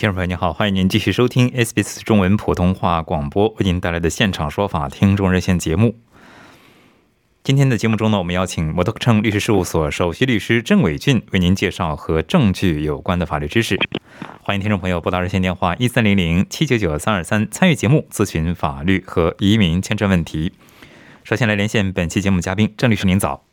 听众朋友您好，欢迎您继续收听 SBS 中文普通话广播为您带来的现场说法听众热线节目。今天的节目中呢，我们邀请摩托称律师事务所首席律师郑伟俊为您介绍和证据有关的法律知识。欢迎听众朋友拨打热线电话一三零零七九九三二三参与节目咨询法律和移民签证问题。首先来连线本期节目嘉宾郑律师，您早。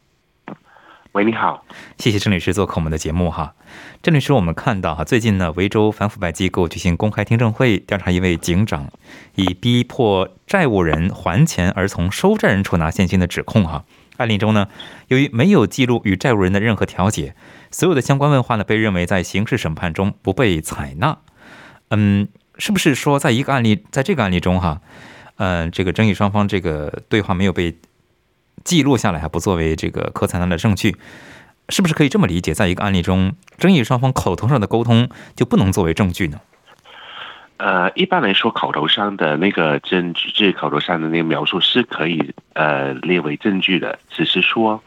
喂，你好，谢谢郑律师做客我们的节目哈。郑律师，我们看到哈，最近呢，维州反腐败机构举行公开听证会，调查一位警长以逼迫债务人还钱而从收债人处拿现金的指控哈。案例中呢，由于没有记录与债务人的任何调解，所有的相关问话呢，被认为在刑事审判中不被采纳。嗯，是不是说在一个案例，在这个案例中哈，嗯，这个争议双方这个对话没有被？记录下来还不作为这个可采纳的证据，是不是可以这么理解？在一个案例中，争议双方口头上的沟通就不能作为证据呢？呃，一般来说，口头上的那个证据，这口头上的那个描述是可以呃列为证据的，只是说。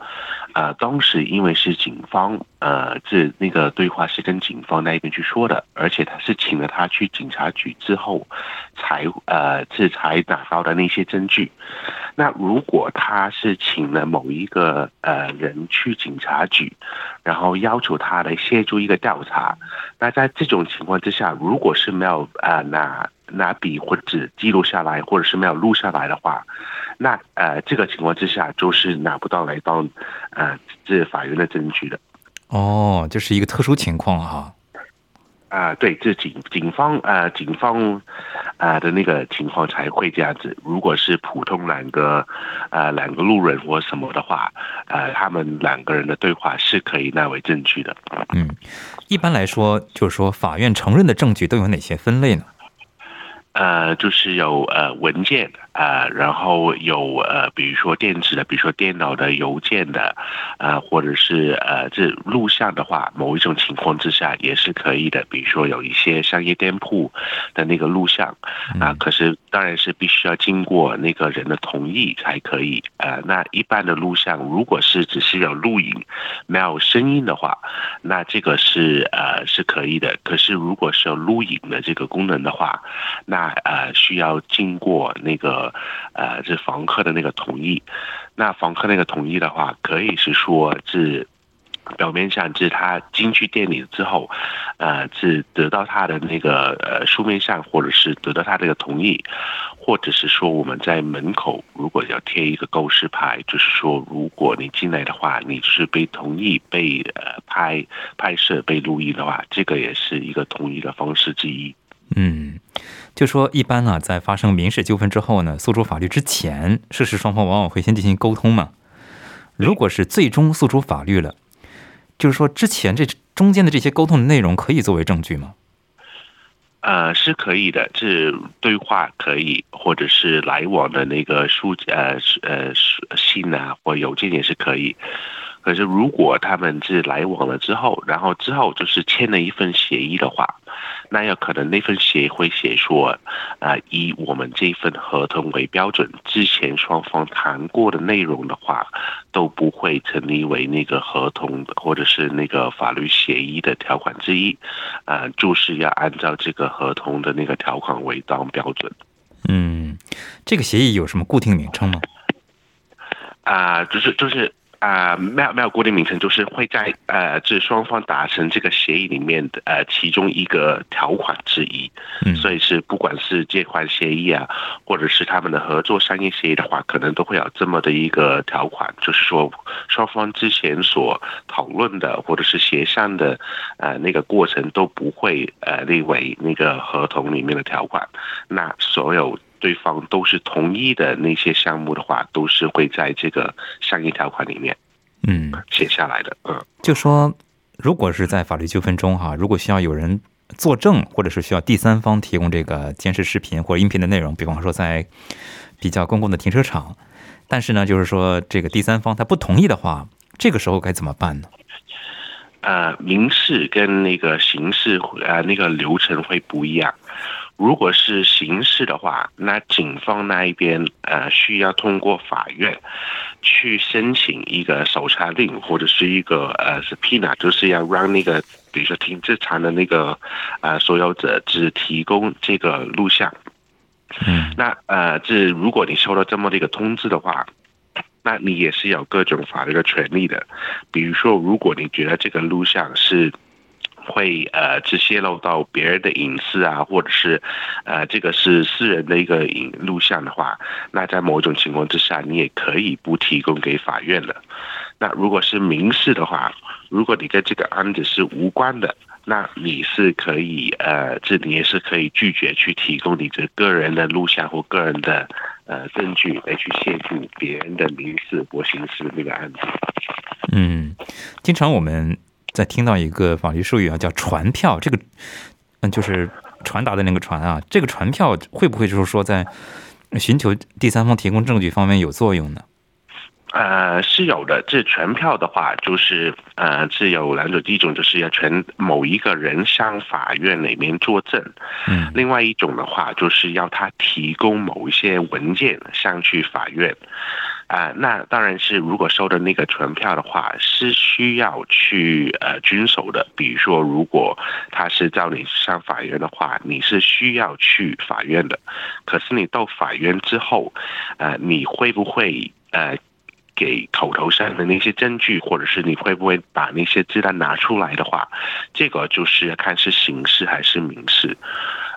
呃，当时因为是警方，呃，这那个对话是跟警方那一边去说的，而且他是请了他去警察局之后，才呃这才拿到的那些证据。那如果他是请了某一个呃人去警察局，然后要求他来协助一个调查，那在这种情况之下，如果是没有啊拿拿笔或者记录下来，或者是没有录下来的话。那呃，这个情况之下，就是拿不到来当呃这法院的证据的。哦，这是一个特殊情况哈。对，这警警方呃警方啊的那个情况才会这样子。如果是普通两个啊两个路人或什么的话，呃，他们两个人的对话是可以纳为证据的。嗯，一般来说，就是说法院承认的证据都有哪些分类呢？呃，就是有呃文件啊，然后有呃，比如说电子的，比如说电脑的、邮件的，啊，或者是呃这录像的话，某一种情况之下也是可以的。比如说有一些商业店铺的那个录像啊，可是当然是必须要经过那个人的同意才可以。呃，那一般的录像，如果是只是有录影没有声音的话，那这个是呃是可以的。可是如果是有录影的这个功能的话，那那呃需要经过那个呃这房客的那个同意，那房客那个同意的话，可以是说是表面上是他进去店里之后，呃是得到他的那个呃书面上，或者是得到他这个同意，或者是说我们在门口如果要贴一个告示牌，就是说如果你进来的话，你是被同意被呃拍拍摄被录音的话，这个也是一个同意的方式之一。嗯。就说一般呢，在发生民事纠纷之后呢，诉诸法律之前，涉事双方往往会先进行沟通嘛。如果是最终诉诸法律了，就是说之前这中间的这些沟通的内容可以作为证据吗？呃，是可以的，这对话可以，或者是来往的那个书呃呃信啊或邮件也是可以。可是如果他们是来往了之后，然后之后就是签了一份协议的话。那有可能那份协议会写说，啊，以我们这份合同为标准，之前双方谈过的内容的话，都不会成立为那个合同或者是那个法律协议的条款之一，啊，就是要按照这个合同的那个条款为当标准。嗯，这个协议有什么固定名称吗？啊，就是就是。啊，没有没有固定名称，就是会在呃，这双方达成这个协议里面的呃其中一个条款之一。嗯，所以是不管是借款协议啊，或者是他们的合作商业协议的话，可能都会有这么的一个条款，就是说双方之前所讨论的或者是协商的呃那个过程都不会呃列为那个合同里面的条款。那所有。对方都是同意的那些项目的话，都是会在这个商业条款里面，嗯，写下来的。嗯，就说如果是在法律纠纷中哈，如果需要有人作证，或者是需要第三方提供这个监视视频或者音频的内容，比方说在比较公共的停车场，但是呢，就是说这个第三方他不同意的话，这个时候该怎么办呢？呃，民事跟那个刑事呃那个流程会不一样。如果是刑事的话，那警方那一边呃需要通过法院去申请一个搜查令，或者是一个呃 subpoena，就是要让那个比如说停车场的那个呃所有者只提供这个录像。嗯，那呃这如果你收到这么的一个通知的话，那你也是有各种法律的权利的。比如说，如果你觉得这个录像是。会呃，只泄露到别人的隐私啊，或者是呃，这个是私人的一个影录像的话，那在某种情况之下，你也可以不提供给法院的。那如果是民事的话，如果你跟这个案子是无关的，那你是可以呃，这你也是可以拒绝去提供你这个人的录像或个人的呃证据来去协助别人的民事或刑事那个案子。嗯，经常我们。在听到一个法律术语啊，叫传票，这个嗯，就是传达的那个传啊，这个传票会不会就是说在寻求第三方提供证据方面有作用呢？呃，是有的。这传票的话，就是呃，是有两种，一种就是要传某一个人向法院里面作证，嗯，另外一种的话，就是要他提供某一些文件上去法院。啊，那当然是，如果收的那个传票的话，是需要去呃遵守的。比如说，如果他是叫你上法院的话，你是需要去法院的。可是你到法院之后，呃，你会不会呃给口头上的那些证据，或者是你会不会把那些资料拿出来的话，这个就是看是刑事还是民事。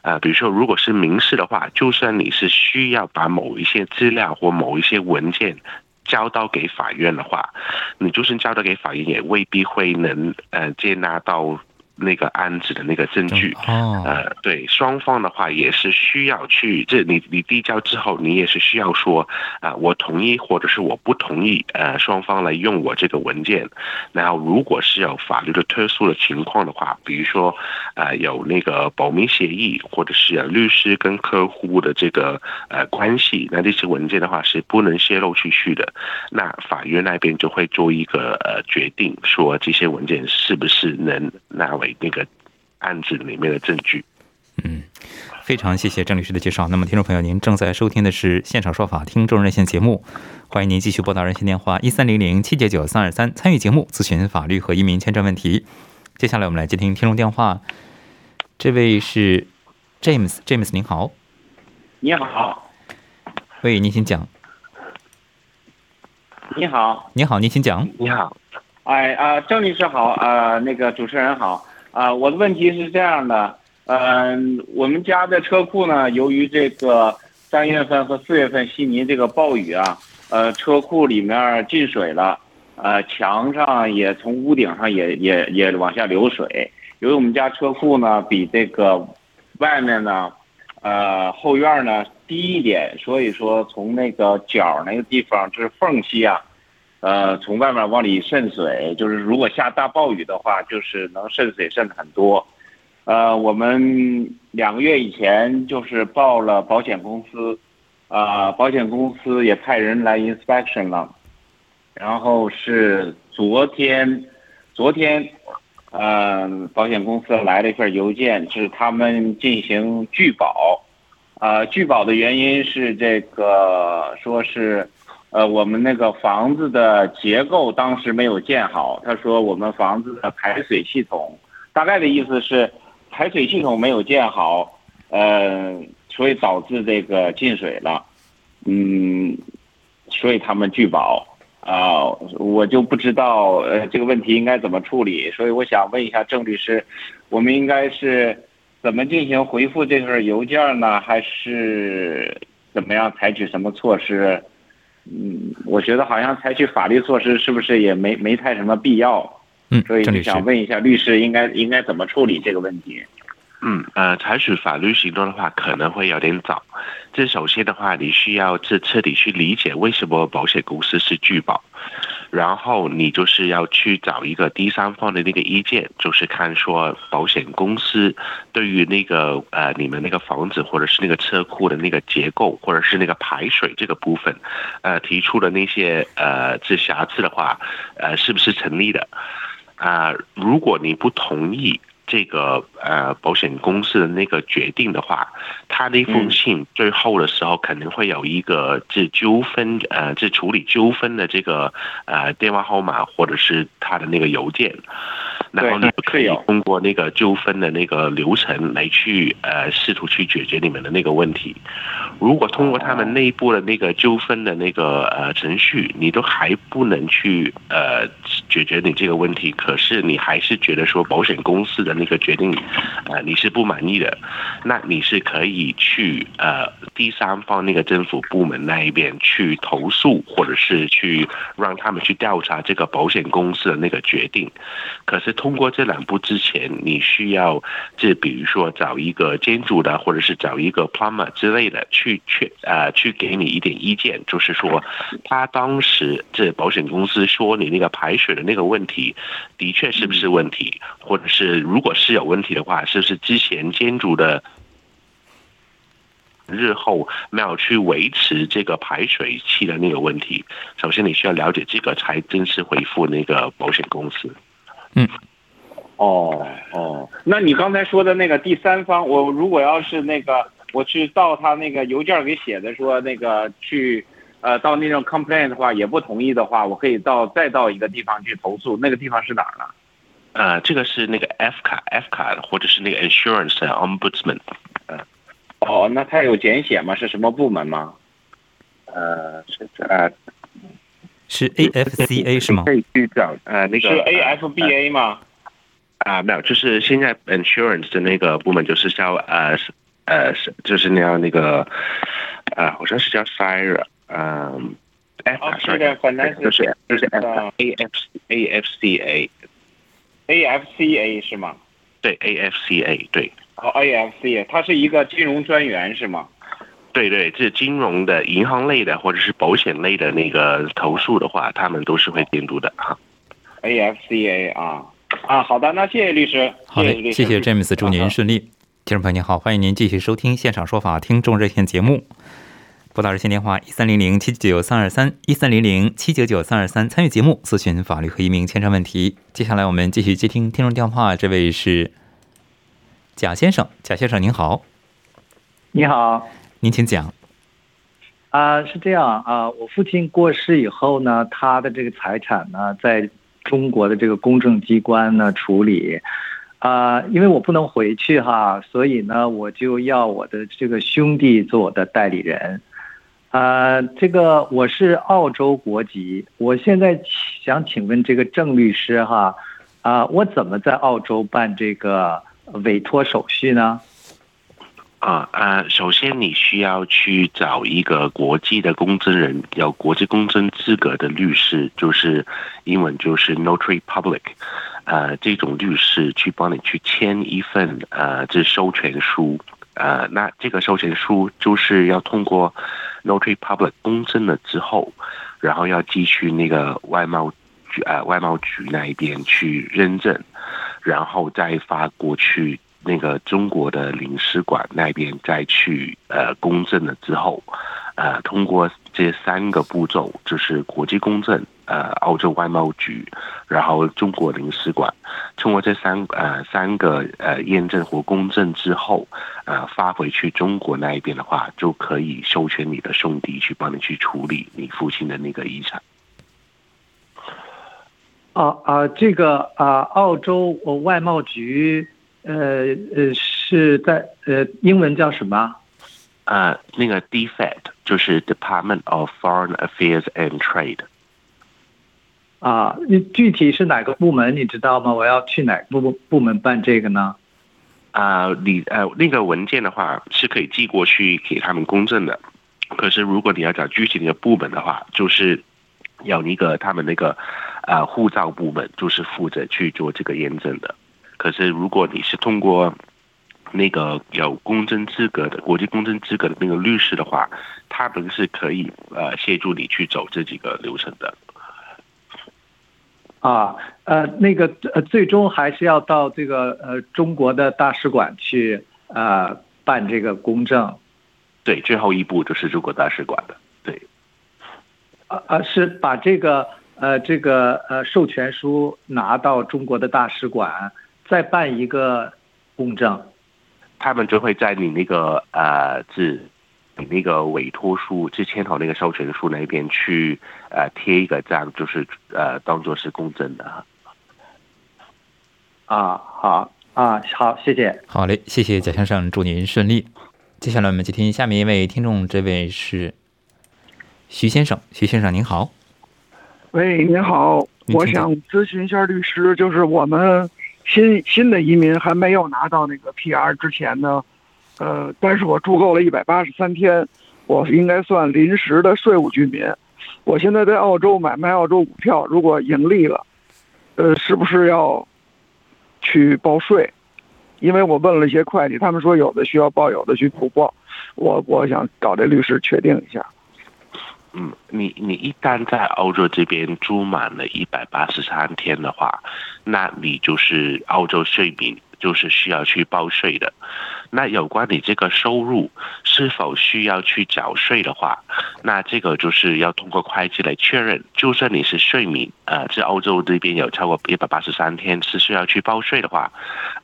啊，比如说，如果是民事的话，就算你是需要把某一些资料或某一些文件交到给法院的话，你就算交到给法院，也未必会能呃接纳到。那个案子的那个证据，呃，对双方的话也是需要去，这你你递交之后，你也是需要说啊，我同意或者是我不同意，呃，双方来用我这个文件。然后如果是有法律的特殊的情况的话，比如说呃有那个保密协议，或者是律师跟客户的这个呃关系，那这些文件的话是不能泄露出去的。那法院那边就会做一个呃决定，说这些文件是不是能纳。那个案子里面的证据。嗯，非常谢谢郑律师的介绍。那么，听众朋友，您正在收听的是《现场说法》听众热线节目，欢迎您继续拨打热线电话一三零零七九九三二三参与节目咨询法律和移民签证问题。接下来，我们来接听听众电话。这位是 James，James 您好。你好。喂，您请讲。你好。你好，您请讲。你好。哎啊，郑律师好啊，那个主持人好啊，我的问题是这样的，嗯，我们家的车库呢，由于这个三月份和四月份悉尼这个暴雨啊，呃，车库里面进水了，呃，墙上也从屋顶上也也也往下流水，由于我们家车库呢比这个外面呢，呃，后院呢低一点，所以说从那个角那个地方就是缝隙啊。呃，从外面往里渗水，就是如果下大暴雨的话，就是能渗水渗的很多。呃，我们两个月以前就是报了保险公司，啊，保险公司也派人来 inspection 了，然后是昨天，昨天，嗯，保险公司来了一份邮件，是他们进行拒保，啊，拒保的原因是这个，说是。呃，我们那个房子的结构当时没有建好。他说我们房子的排水系统，大概的意思是排水系统没有建好，呃，所以导致这个进水了，嗯，所以他们拒保。啊，我就不知道呃这个问题应该怎么处理，所以我想问一下郑律师，我们应该是怎么进行回复这份邮件呢？还是怎么样采取什么措施？嗯，我觉得好像采取法律措施是不是也没没太什么必要？嗯，所以就想问一下律师应该应该怎么处理这个问题？嗯，呃，采取法律行动的话可能会有点早。这首先的话，你需要这彻底去理解为什么保险公司是拒保，然后你就是要去找一个第三方的那个意见，就是看说保险公司对于那个呃你们那个房子或者是那个车库的那个结构或者是那个排水这个部分，呃提出的那些呃这瑕疵的话，呃是不是成立的？啊、如果你不同意这个呃保险公司的那个决定的话，他那封信最后的时候肯定会有一个这纠纷呃这处理纠纷的这个呃电话号码或者是他的那个邮件，然后你就可以通过那个纠纷的那个流程来去呃试图去解决你们的那个问题。如果通过他们内部的那个纠纷的那个呃程序，你都还不能去呃解决你这个问题，可是你还是觉得说保险公司的那个决定，呃你是不满意的，那你是可以去呃第三方那个政府部门那一边去投诉，或者是去让他们去调查这个保险公司的那个决定。可是通过这两步之前，你需要这比如说找一个建筑的，或者是找一个 plumber 之类的去去呃去给你一点意见，就是说他当时这保险公司说你那个排水的那个问题，的确是不是问题，或者是如果是有问题的话，是不是之前建筑的。日后没有去维持这个排水器的那个问题，首先你需要了解这个，才正式回复那个保险公司。嗯哦哦，那你刚才说的那个第三方，我如果要是那个我去到他那个邮件给写的说那个去呃到那种 complaint 的话也不同意的话，我可以到再到一个地方去投诉，那个地方是哪儿呢？呃，这个是那个 F 卡 F 卡或者是那个 insurance 的 ombudsman，哦，那它有简写吗？是什么部门吗？呃，是呃，是 AFCA 是吗可？以去找呃那个是 AFBA 吗？啊、没有，就是现在 insurance 的那个部门就是叫呃是呃是就是那样那个呃好像是叫 Sire，嗯、F 哦卡是的反正是就是就是呃 A F A F C A AFCA 是吗？对 A F C A 对。哦，AFCA，它是一个金融专员是吗？对对，这金融的、银行类的或者是保险类的那个投诉的话，他们都是会监督的哈。AFCA 啊啊，好的，那谢谢律师，好嘞，谢律师谢谢 James，祝您顺利。听众朋友您好，欢迎您继续收听现场说法听众热线节目。拨打热线电话一三零零七九九三二三一三零零七九九三二三，参与节目咨询法律和移民签证问题。接下来我们继续接听听众电话，这位是贾先生，贾先生您好，你好，您请讲。啊、是这样啊、我父亲过世以后呢，他的这个财产呢，在中国的这个公证机关呢处理，啊、因为我不能回去哈，所以呢，我就要我的这个兄弟做我的代理人。啊、这个我是澳洲国籍，我现在想请问这个郑律师哈，啊、我怎么在澳洲办这个委托手续呢？啊啊，首先你需要去找一个国际的公证人，有国际公证资格的律师，就是英文就是 notary public，呃，这种律师去帮你去签一份呃这授权书，呃，那这个授权书就是要通过 notary public 公证了之后，然后要继续那个外贸局呃外贸局那一边去认证，然后再发过去那个中国的领事馆那边再去呃公证了之后，呃通过这三个步骤，就是国际公证、呃澳洲外贸局，然后中国领事馆，通过这三呃三个呃验证或公证之后，呃发回去中国那一边的话，就可以授权你的兄弟去帮你去处理你父亲的那个遗产。啊啊，这个啊，澳洲呃外贸局，呃呃，是在呃，英文叫什么？呃，那个 DFAT 就是 Department of Foreign Affairs and Trade。啊，你具体是哪个部门你知道吗？我要去哪个部部门办这个呢？啊、你呃那个文件的话是可以寄过去给他们公证的，可是如果你要找具体的部门的话，就是有一个他们那个呃护照部门，就是负责去做这个验证的。可是如果你是通过那个有公证资格的国际公证资格的那个律师的话，他们是可以呃协助你去走这几个流程的。啊，呃，那个呃，最终还是要到这个呃中国的大使馆去呃办这个公证，对，最后一步就是中国大使馆的。对，啊啊，是把这个呃这个呃授权书拿到中国的大使馆，再办一个公证。他们就会在你那个呃字。你那个委托书之签好那个授权书那边去呃贴一个章，就是呃当做是公证的。啊，好啊，好，谢谢。好嘞，谢谢贾先生，祝您顺利。接下来我们接听下面一位听众，这位是徐先生，徐先生您好。喂，您好，我想咨询一下律师，就是我们新新的移民还没有拿到那个 PR 之前呢，呃，但是我住够了一百八十三天，我应该算临时的税务居民。我现在在澳洲买卖澳洲股票，如果盈利了，呃，是不是要去报税？因为我问了一些会计，他们说有的需要报，有的需不报。我我想找这律师确定一下。嗯，你你一旦在澳洲这边住满了一百八十三天的话，那你就是澳洲税民，就是需要去报税的。那有关你这个收入是否需要去缴税的话，那这个就是要通过会计来确认。就算你是税民，呃，在欧洲这边有超过一百八十三天是需要去报税的话，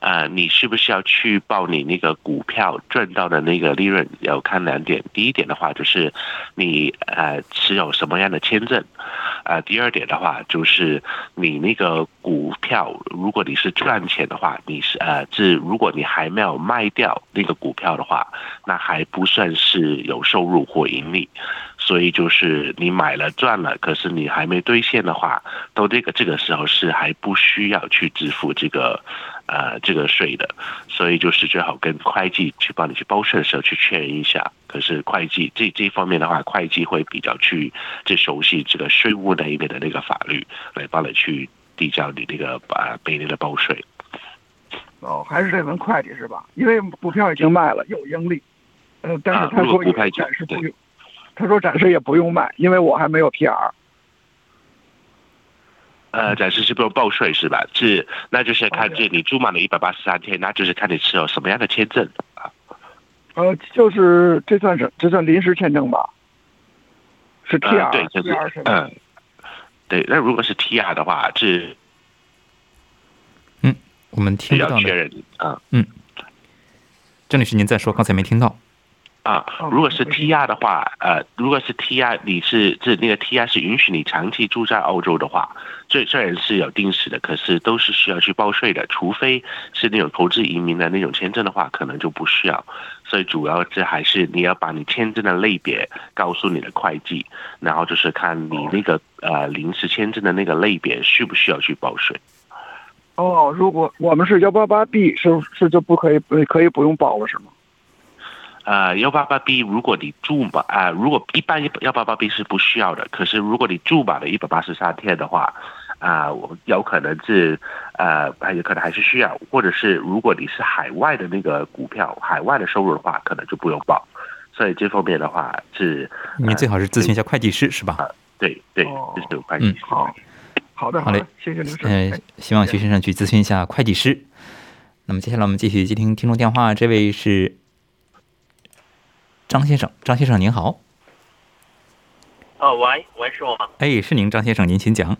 呃，你是不是要去报你那个股票赚到的那个利润？要看两点。第一点的话就是你呃持有什么样的签证，呃，第二点的话就是你那个股票，如果你是赚钱的话，你是呃，这如果你还没有卖掉那个股票的话，那还不算是有收入或盈利。所以就是你买了赚了，可是你还没兑现的话，到这个这个时候是还不需要去支付这个呃这个税的。所以就是最好跟会计去帮你去报税的时候去确认一下。可是会计这这方面的话，会计会比较去最熟悉这个税务那一边的那个法律，来帮你去递交你那个啊每年的报税。哦，还是得问会计是吧？因为股票已经卖了，有盈利。呃，但是啊他说也暂时不用，他说暂时也不用卖，因为我还没有 PR。呃，暂时是不用报税是吧？是，那就是看这你住满了一百八十三天，那就是看你持有什么样的签证啊。呃，就是这算是这算临时签证吧？是 TR，、呃、对，就是 TR 是吧？嗯，对。那如果是 TR 的话，是嗯我们是听不到的，要确认啊郑律师您再说，刚才没听到。啊。如果是 TR 的话，呃，如果是 TR，你是这那个 TR 是允许你长期住在澳洲的话，虽虽然是有定时的，可是都是需要去报税的，除非是那种投资移民的那种签证的话，可能就不需要。所以主要这还是你要把你签证的类别告诉你的会计，然后就是看你那个呃临时签证的那个类别需不需要去报税。哦，如果我们是幺八八 B，是是就不可以不可以不用报了是吗？呃，幺八八 B，如果你住满啊、如果一般幺八八 B 是不需要的，可是如果你住满了一百八十三天的话，啊、我有可能是呃，还有可能还是需要，或者是如果你是海外的那个股票，海外的收入的话，可能就不用报。所以这方面的话是，您最好是咨询一下会计师，是吧？对对哦，这是有关系。嗯好，好的好嘞的，谢谢律师。嗯、希望徐先生去咨询一下会计师。那么接下来我们继续接听听众电话，这位是张先生，张先生您好，啊，喂喂，是我吗？哎，是您张先生，您请讲。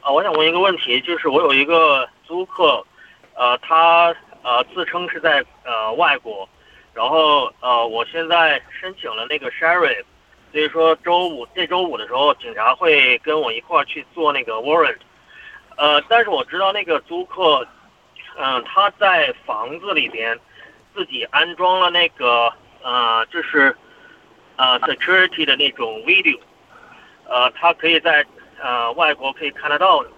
啊，我想问一个问题，就是我有一个租客，呃，他呃自称是在呃外国，然后呃我现在申请了那个 sheriff，所以说周五这周五的时候，警察会跟我一块儿去做那个 warrant，呃，但是我知道那个租客，嗯、他在房子里边自己安装了那个呃就是呃 security 的那种 video，呃，他可以在呃外国可以看得到的。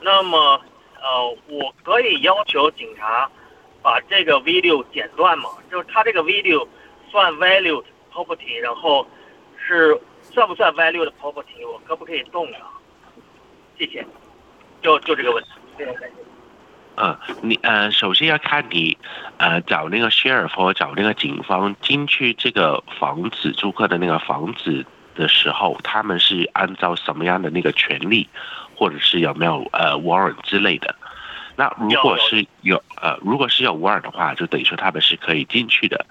那么呃，我可以要求警察把这个 video 剪断吗？就是他这个 video 算 valued property，然后是算不算 valued property？我可不可以动啊？谢谢，就就这个问题，非常感谢。嗯，你呃，首先要看你呃找那个 sheriff 或找那个警方进去这个房子租客的那个房子的时候，他们是按照什么样的那个权利，或者是有没有呃 warrant 之类的。那如果是有呃，如果是有 warrant 的话，就等于说他们是可以进去的。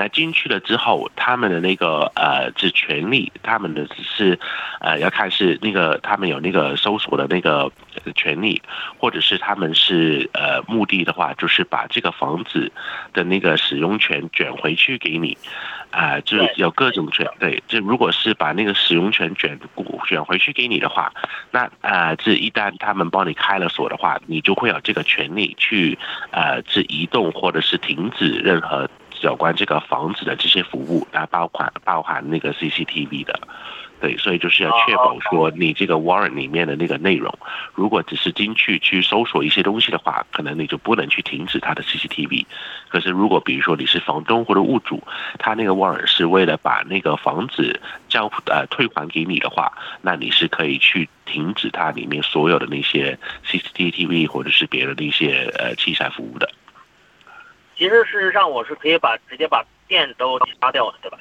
那进去了之后，他们的那个呃，是权利，他们的只是呃，要看是那个他们有那个搜索的那个权利，或者是他们是呃目的的话，就是把这个房子的那个使用权卷回去给你。啊，就有各种权，对，就如果是把那个使用权卷卷回去给你的话，那啊，这一旦他们帮你开了锁的话，你就会有这个权利去呃，这移动或者是停止任何有关这个房子的这些服务，它包含包含那个 CCTV 的。对，所以就是要确保说你这个 warrant 里面的那个内容，如果只是进去去搜索一些东西的话，可能你就不能去停止它的 CCTV。可是如果比如说你是房东或者物主，他那个 warrant 是为了把那个房子交呃退还给你的话，那你是可以去停止它里面所有的那些 CCTV 或者是别的那些呃器材服务的。其实事实上我是可以把直接把电都掐掉的，对吧？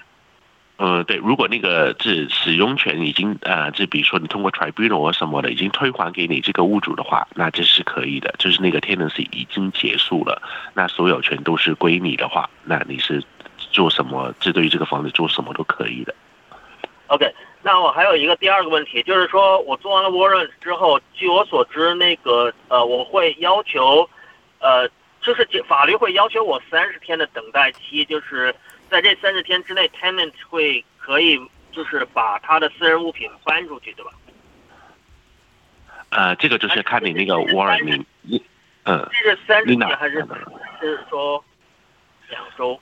嗯，对，如果那个这使用权已经呃，这比如说你通过 tribunal 什么的已经退还给你这个物主的话，那这是可以的，就是那个 tenancy 已经结束了，那所有权都是归你的话，那你是做什么，这对于这个房子做什么都可以的。OK，那我还有一个第二个问题，就是说我做完了 warrant 之后，据我所知，那个呃，我会要求，呃，就是法律会要求我三十天的等待期，就是。在这三十天之内，tenant 会可以就是把他的私人物品搬出去，对吧？呃，这个就是看你那个 warrant，你，嗯，这是三十天还是是说两周？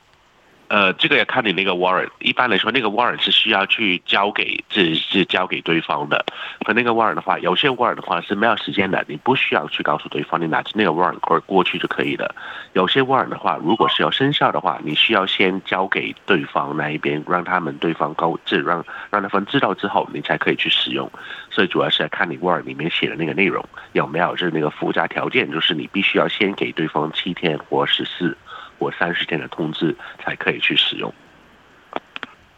呃，这个也看你那个 warrant。一般来说，那个 warrant 是需要去交给，是是交给对方的。和那个 warrant 的话，有些 warrant 的话是没有时间的，你不需要去告诉对方，你拿着那个 warrant 过过去就可以了。有些 warrant 的话，如果是要生效的话，你需要先交给对方那一边，让他们对方告知，让让对方知道之后，你才可以去使用。所以主要是要看你 warrant 里面写的那个内容有没有，就是那个附加条件，就是你必须要先给对方七天或十四。或三十天的通知才可以去使用。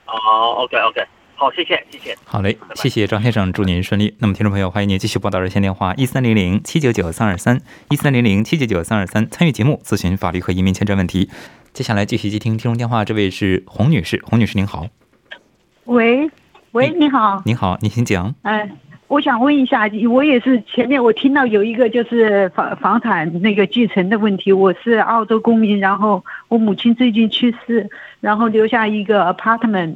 哦，OK OK，好，谢谢，谢谢。好嘞，谢谢张先生，祝您顺利。那么，听众朋友，欢迎您继续拨打热线电话一三零零七九九三二三一三零零七九九三二三参与节目咨询法律和移民签证问题。接下来继续接听听众电话，这位是洪女士，洪女士您好。喂喂，你好，您好，您请讲。哎。我想问一下，我也是前面我听到有一个就是房房产那个继承的问题。我是澳洲公民，然后我母亲最近去世，然后留下一个 apartment，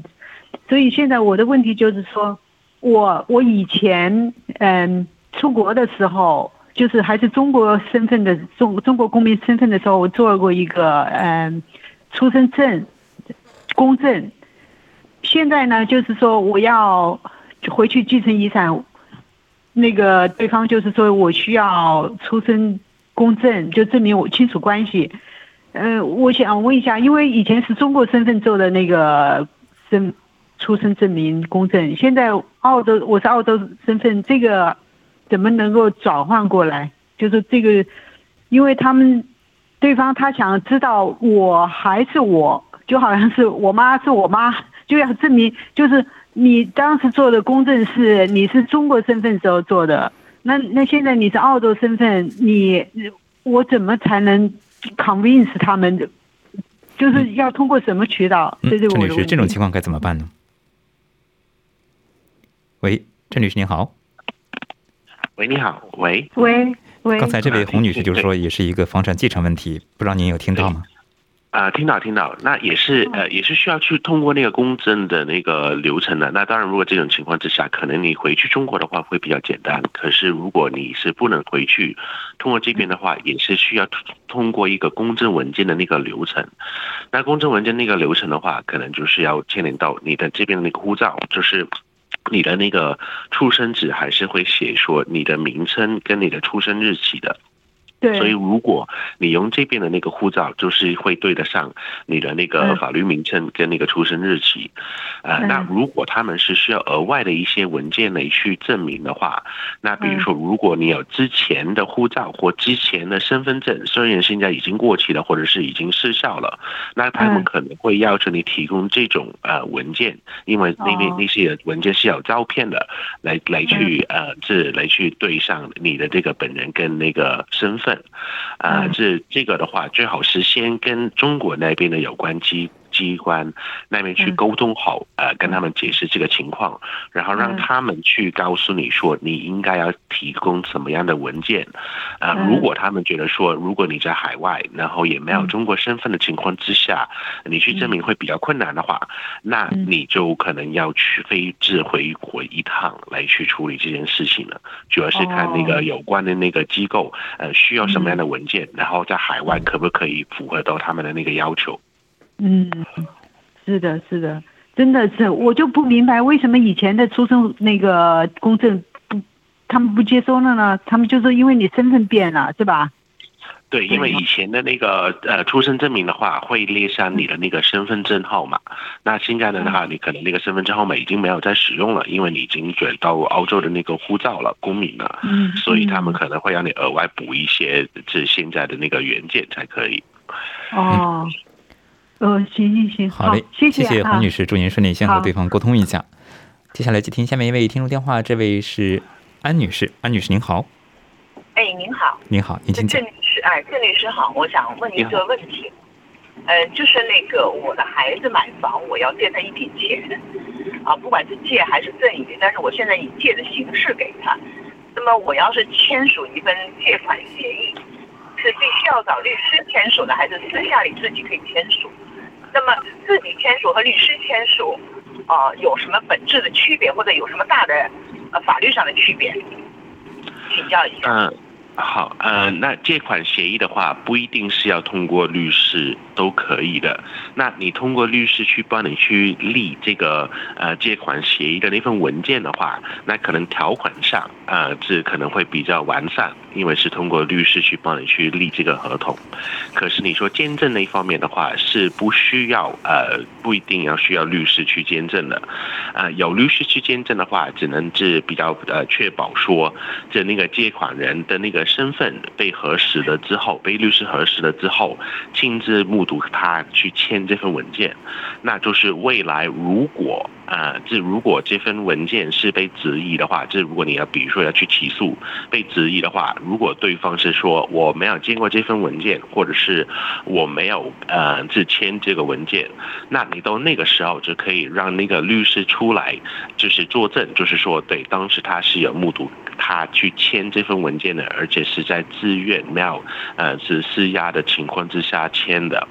所以现在我的问题就是说，我我以前嗯出国的时候，就是还是中国身份的中中国公民身份的时候，我做过一个嗯出生证公证。现在呢，就是说我要回去继承遗产。那个对方就是说我需要出生公证，就证明我亲属关系。嗯，我想问一下，因为以前是中国身份做的那个生出生证明公证，现在澳洲我是澳洲身份，这个怎么能够转换过来？就是这个，因为他们对方他想知道我还是我，就好像是我妈是我妈，就要证明就是。你当时做的公证是你是中国身份时候做的，那那现在你是澳洲身份，你我怎么才能 convince 他们？就是要通过什么渠道？这是我女士，这种情况该怎么办呢？喂，郑女士您好。喂，你好。喂。喂喂。刚才这位洪女士就是说，也是一个房产继承问题，不知道您有听到吗？啊，听到听到，那也是呃，也是需要去通过那个公证的那个流程的。那当然，如果这种情况之下，可能你回去中国的话会比较简单。可是如果你是不能回去，通过这边的话，也是需要通过一个公证文件的那个流程。那公证文件那个流程的话，可能就是要牵连到你的这边的那个护照，就是你的那个出生纸还是会写说你的名称跟你的出生日期的。对，所以如果你用这边的那个护照，就是会对得上你的那个嗯。法律名称跟那个出生日期。呃，嗯。那如果他们是需要额外的一些文件来去证明的话，那比如说如果你有之前的护照或之前的身份证，虽然现在已经过期了或者是已经失效了，那他们嗯。可能会要求你提供这种呃文件，因为那边哦。那些文件是有照片的，来来去呃这来去对上你的这个本人跟那个身份。啊，嗯。这这个的话，最好是先跟中国那边的有关机机关那边去嗯沟通好，呃，跟他们解释这个情况，然后让嗯他们去告诉你说你应该要提供什么样的文件。啊，嗯如果他们觉得说，如果你在海外，然后也没有嗯中国身份的情况之下，你去证明会比较困难的话，那嗯你就可能要去飞至回国一趟来去处理这件事情了。主要是看那哦个有关的那个机构，呃，需要什么样的文件，然后在海外可不可以符合到他们的那个要求。嗯，是的，是的，真的是，我就不明白为什么以前的出生那个公证不，他们不接收了呢？他们就说因为你身份变了，是吧？对，因为以前的那个呃出生证明的话，会列上你的那个身份证号码。那现在的话，你可能那个身份证号码已经没有在使用了，因为你已经转到澳洲的那个护照了，公民了。嗯所以他们可能会让你额外补一些这现在的那个原件才可以。哦，呃，行行行，好嘞，谢谢啊洪女士，祝您顺利，先和对方沟通一下。接下来接听下面一位听众电话，这位是安女士，安女士您好，哎，您好，您好，您请讲郑律。师，哎，郑律师好，我想问一个问题，呃，就是那个我的孩子买房，我要借他一笔钱，啊，不管是借还是赠与，但是我现在以借的形式给他，那么我要是签署一份借款协议，是必须要找律师签署的，还是私下里自己可以签署？那么自己签署和律师签署，啊、有什么本质的区别，或者有什么大的呃法律上的区别？请教一下。嗯，好，呃，那借款协议的话，不一定是要通过律师都可以的。那你通过律师去帮你去立这个呃借款协议的那份文件的话，那可能条款上呃这可能会比较完善，因为是通过律师去帮你去立这个合同。可是你说见证那一方面的话，是不需要呃不一定要需要律师去见证的。呃，有律师去见证的话，只能是比较呃确保说这那个借款人的那个身份被核实了之后，被律师核实了之后，亲自目睹他去签这份文件，那就是未来如果呃这如果这份文件是被质疑的话，这如果你要比如说要去起诉被质疑的话，如果对方是说我没有见过这份文件，或者是我没有呃是签这个文件，那你到那个时候就可以让那个律师出来，就是作证，就是说对当时他是有目睹他去签这份文件的，而且是在自愿没有呃是施压的情况之下签的。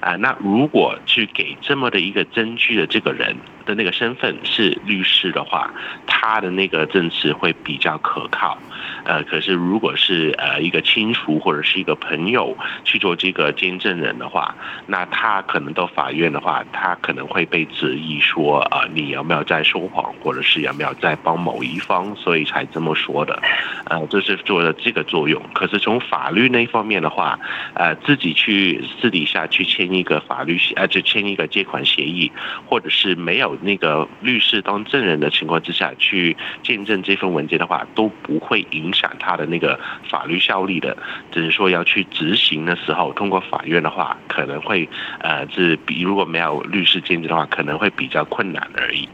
啊、那如果去给这么的一个证据的这个人的那个身份是律师的话，他的那个证词会比较可靠。呃，可是如果是呃一个亲属或者是一个朋友去做这个见证人的话，那他可能到法院的话，他可能会被质疑说，呃，你有没有在说谎，或者是有没有在帮某一方，所以才这么说的。呃，这是做了这个作用。可是从法律那方面的话，呃，自己去私底下去签一个法律协，呃，就签一个借款协议，或者是没有那个律师当证人的情况之下去见证这份文件的话，都不会影响他的那个法律效力的。只是说要去执行的时候，通过法院的话，可能会呃，是比如果没有律师见证的话，可能会比较困难而已。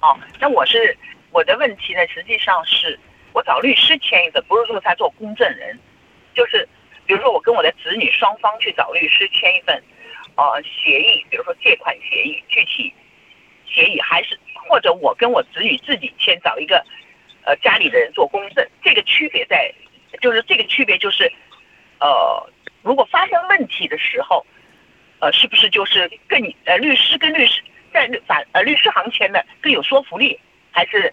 哦，那我是我的问题呢，实际上是我找律师签一个，不是说他做公证人，就是比如说我跟我的子女双方去找律师签一份呃协议，比如说借款协议，具体协议还是或者我跟我子女自己签，找一个呃家里的人做公证，这个区别在就是这个区别就是呃，如果发生问题的时候，呃，是不是就是更呃律师跟律师在法呃律师行签的更有说服力，还是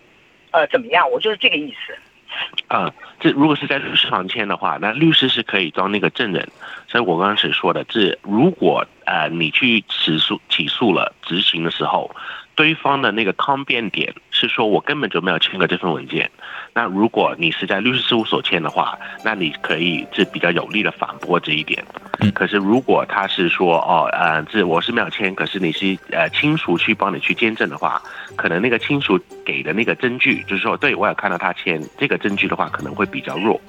呃怎么样？我就是这个意思。啊，这如果是在律师房签的话，那律师是可以当那个证人。所以我刚刚是说的，这如果呃你去起诉起诉了执行的时候，对方的那个抗辩点是说我根本就没有签过这份文件。那如果你是在律师事务所签的话，那你可以是比较有力的反驳这一点。可是如果他是说哦呃这我是没有签，可是你是呃亲属去帮你去见证的话，可能那个亲属给的那个证据就是说对我有看到他签这个证据的话，可能会比较弱。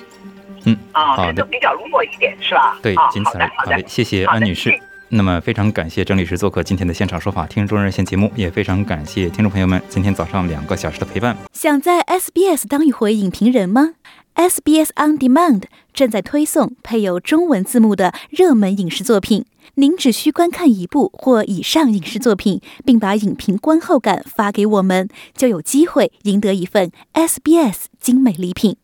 嗯，啊，这就，比较弱一点是吧？对啊，仅此而已。好的，谢谢安女士。那么非常感谢郑律师做客今天的现场说法听众热线节目，也非常感谢听众朋友们今天早上两个小时的陪伴。想在 SBS 当一回影评人吗？SBS On Demand 正在推送配有中文字幕的热门影视作品，您只需观看一部或以上影视作品，并把影评观后感发给我们，就有机会赢得一份 SBS 精美礼品。